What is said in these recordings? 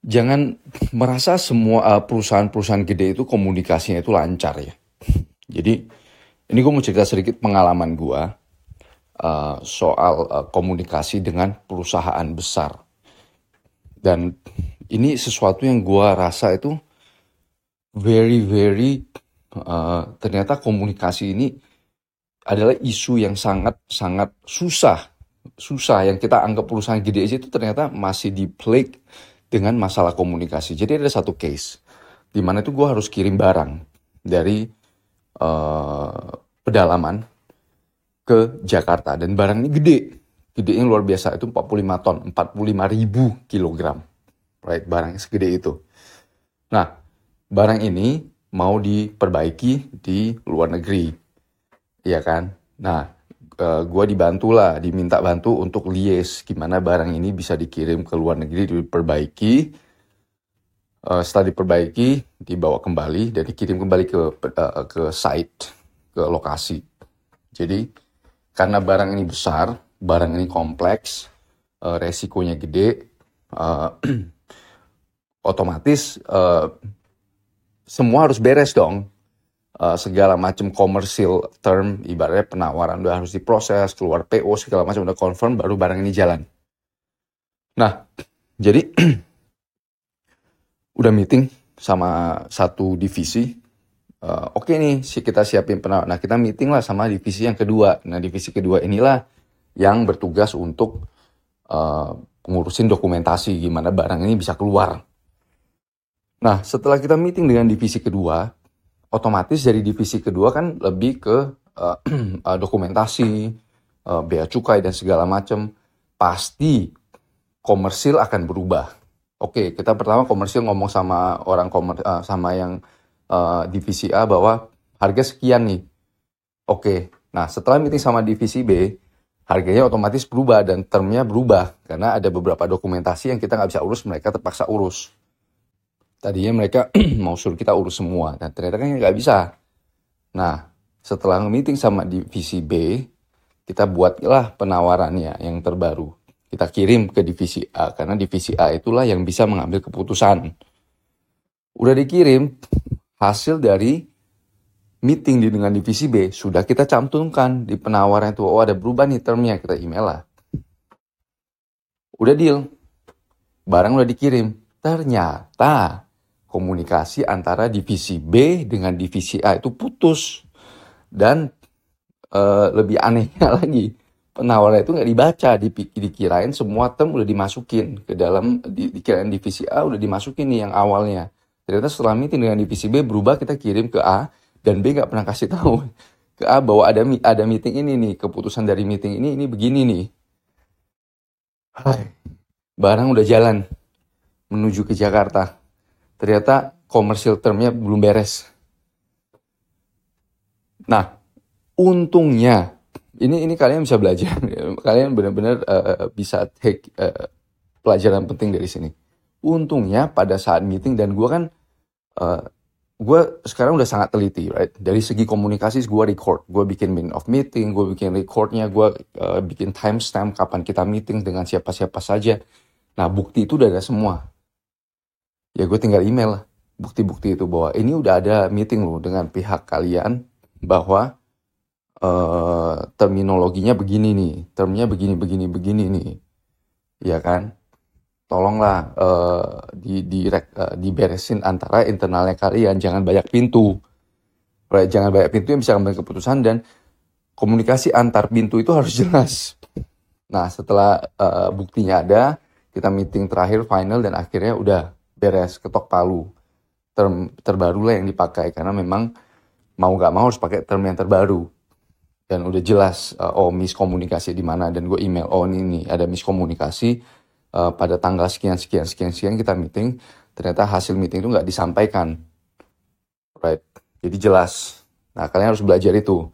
jangan merasa semua uh, perusahaan-perusahaan gede itu komunikasinya itu lancar ya. Jadi ini gue mau cerita sedikit pengalaman gue uh, soal uh, komunikasi dengan perusahaan besar. Dan ini sesuatu yang gue rasa itu very very uh, ternyata komunikasi ini adalah isu yang sangat sangat susah susah yang kita anggap perusahaan gede aja itu ternyata masih di plague dengan masalah komunikasi. Jadi ada satu case di mana itu gue harus kirim barang dari uh, pedalaman ke Jakarta. Dan barang ini gede, gedenya luar biasa. Itu 45 ton, 45 ribu kilogram, right? Barang segede itu. Nah barang ini mau diperbaiki di luar negeri, ya kan? Nah uh, gue dibantu lah, diminta bantu untuk lies gimana barang ini bisa dikirim ke luar negeri diperbaiki. Uh, setelah diperbaiki, dibawa kembali dan dikirim kembali ke uh, ke site, ke lokasi. Jadi karena barang ini besar, barang ini kompleks, uh, resikonya gede, uh, otomatis uh, semua harus beres dong uh, segala macam komersil term ibaratnya penawaran udah harus diproses keluar PO segala macam udah confirm baru barang ini jalan. Nah jadi udah meeting sama satu divisi. Uh, oke okay nih si kita siapin penawar nah kita meeting lah sama divisi yang kedua. Nah divisi kedua inilah yang bertugas untuk uh, ngurusin dokumentasi gimana barang ini bisa keluar. Nah setelah kita meeting dengan divisi kedua otomatis dari divisi kedua kan lebih ke uh, dokumentasi, uh, bea cukai dan segala macam. Pasti komersil akan berubah. Oke, kita pertama komersil ngomong sama orang komer, uh, sama yang uh, divisi A bahwa harga sekian nih. Oke, nah setelah meeting sama divisi B, harganya otomatis berubah dan termnya berubah karena ada beberapa dokumentasi yang kita nggak bisa urus, mereka terpaksa urus tadinya mereka mau suruh kita urus semua dan ternyata kan nggak bisa. Nah setelah meeting sama divisi B kita buatlah penawarannya yang terbaru. Kita kirim ke divisi A karena divisi A itulah yang bisa mengambil keputusan. Udah dikirim hasil dari meeting dengan divisi B sudah kita cantumkan di penawaran itu. Oh ada berubah nih termnya kita email lah. Udah deal. Barang udah dikirim. Ternyata komunikasi antara divisi B dengan divisi A itu putus. Dan uh, lebih anehnya lagi penawaran itu nggak dibaca di, dikirain semua term udah dimasukin ke dalam di, dikirain divisi A udah dimasukin nih yang awalnya. Ternyata setelah meeting dengan divisi B berubah kita kirim ke A dan B nggak pernah kasih tahu ke A bahwa ada ada meeting ini nih keputusan dari meeting ini ini begini nih. Hai, barang udah jalan menuju ke Jakarta ternyata komersil termnya belum beres. Nah, untungnya ini ini kalian bisa belajar, kalian benar-benar uh, bisa take uh, pelajaran penting dari sini. Untungnya pada saat meeting dan gue kan uh, gue sekarang udah sangat teliti, right? Dari segi komunikasi gue record, gue bikin min of meeting, gue bikin recordnya, gue uh, bikin timestamp kapan kita meeting dengan siapa-siapa saja. Nah bukti itu udah ada semua ya gue tinggal email bukti-bukti itu bahwa ini udah ada meeting loh dengan pihak kalian bahwa uh, terminologinya begini nih, termnya begini begini begini nih, ya kan? Tolonglah uh, di di uh, diberesin antara internalnya kalian, jangan banyak pintu, jangan banyak pintu yang bisa ngambil keputusan dan komunikasi antar pintu itu harus jelas. Nah setelah uh, buktinya ada, kita meeting terakhir final dan akhirnya udah beres ketok palu. Term terbaru lah yang dipakai karena memang mau nggak mau harus pakai term yang terbaru. Dan udah jelas uh, oh miskomunikasi di mana. Dan gue email oh ini nih ada miskomunikasi uh, pada tanggal sekian sekian sekian sekian kita meeting. Ternyata hasil meeting itu nggak disampaikan. Right. Jadi jelas. Nah kalian harus belajar itu.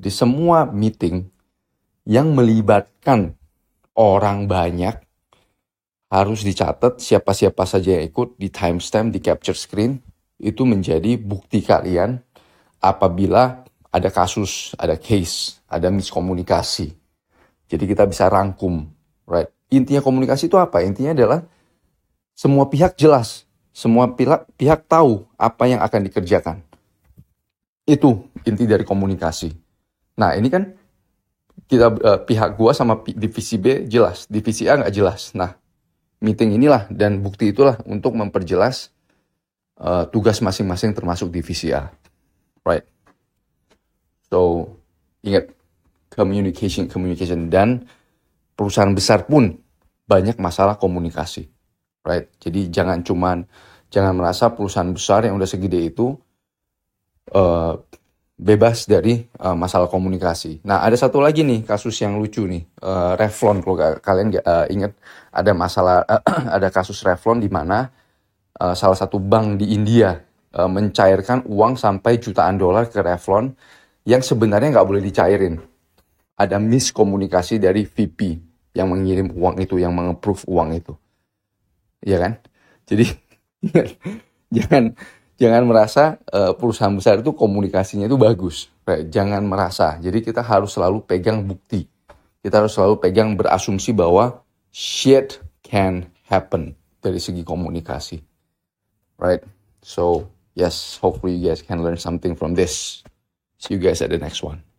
Jadi semua meeting yang melibatkan orang banyak harus dicatat siapa-siapa saja yang ikut di timestamp di capture screen itu menjadi bukti kalian apabila ada kasus, ada case, ada miskomunikasi. Jadi kita bisa rangkum, right? Intinya komunikasi itu apa? Intinya adalah semua pihak jelas, semua pihak pihak tahu apa yang akan dikerjakan. Itu inti dari komunikasi. Nah ini kan kita uh, pihak gua sama divisi B jelas, divisi A nggak jelas. Nah meeting inilah dan bukti itulah untuk memperjelas uh, tugas masing-masing termasuk divisi A, right? So ingat communication, communication dan perusahaan besar pun banyak masalah komunikasi, right? Jadi jangan cuman jangan merasa perusahaan besar yang udah segede itu uh, bebas dari uh, masalah komunikasi. Nah, ada satu lagi nih kasus yang lucu nih, uh, Revlon kalau kalian uh, ingat ada masalah uh, ada kasus Revlon di mana uh, salah satu bank di India uh, mencairkan uang sampai jutaan dolar ke Revlon yang sebenarnya nggak boleh dicairin. Ada miskomunikasi dari VP yang mengirim uang itu, yang mengapprove uang itu. Iya kan? Jadi jangan jangan merasa uh, perusahaan besar itu komunikasinya itu bagus. Jangan merasa. Jadi kita harus selalu pegang bukti. Kita harus selalu pegang berasumsi bahwa shit can happen dari segi komunikasi. Right? So, yes, hopefully you guys can learn something from this. See you guys at the next one.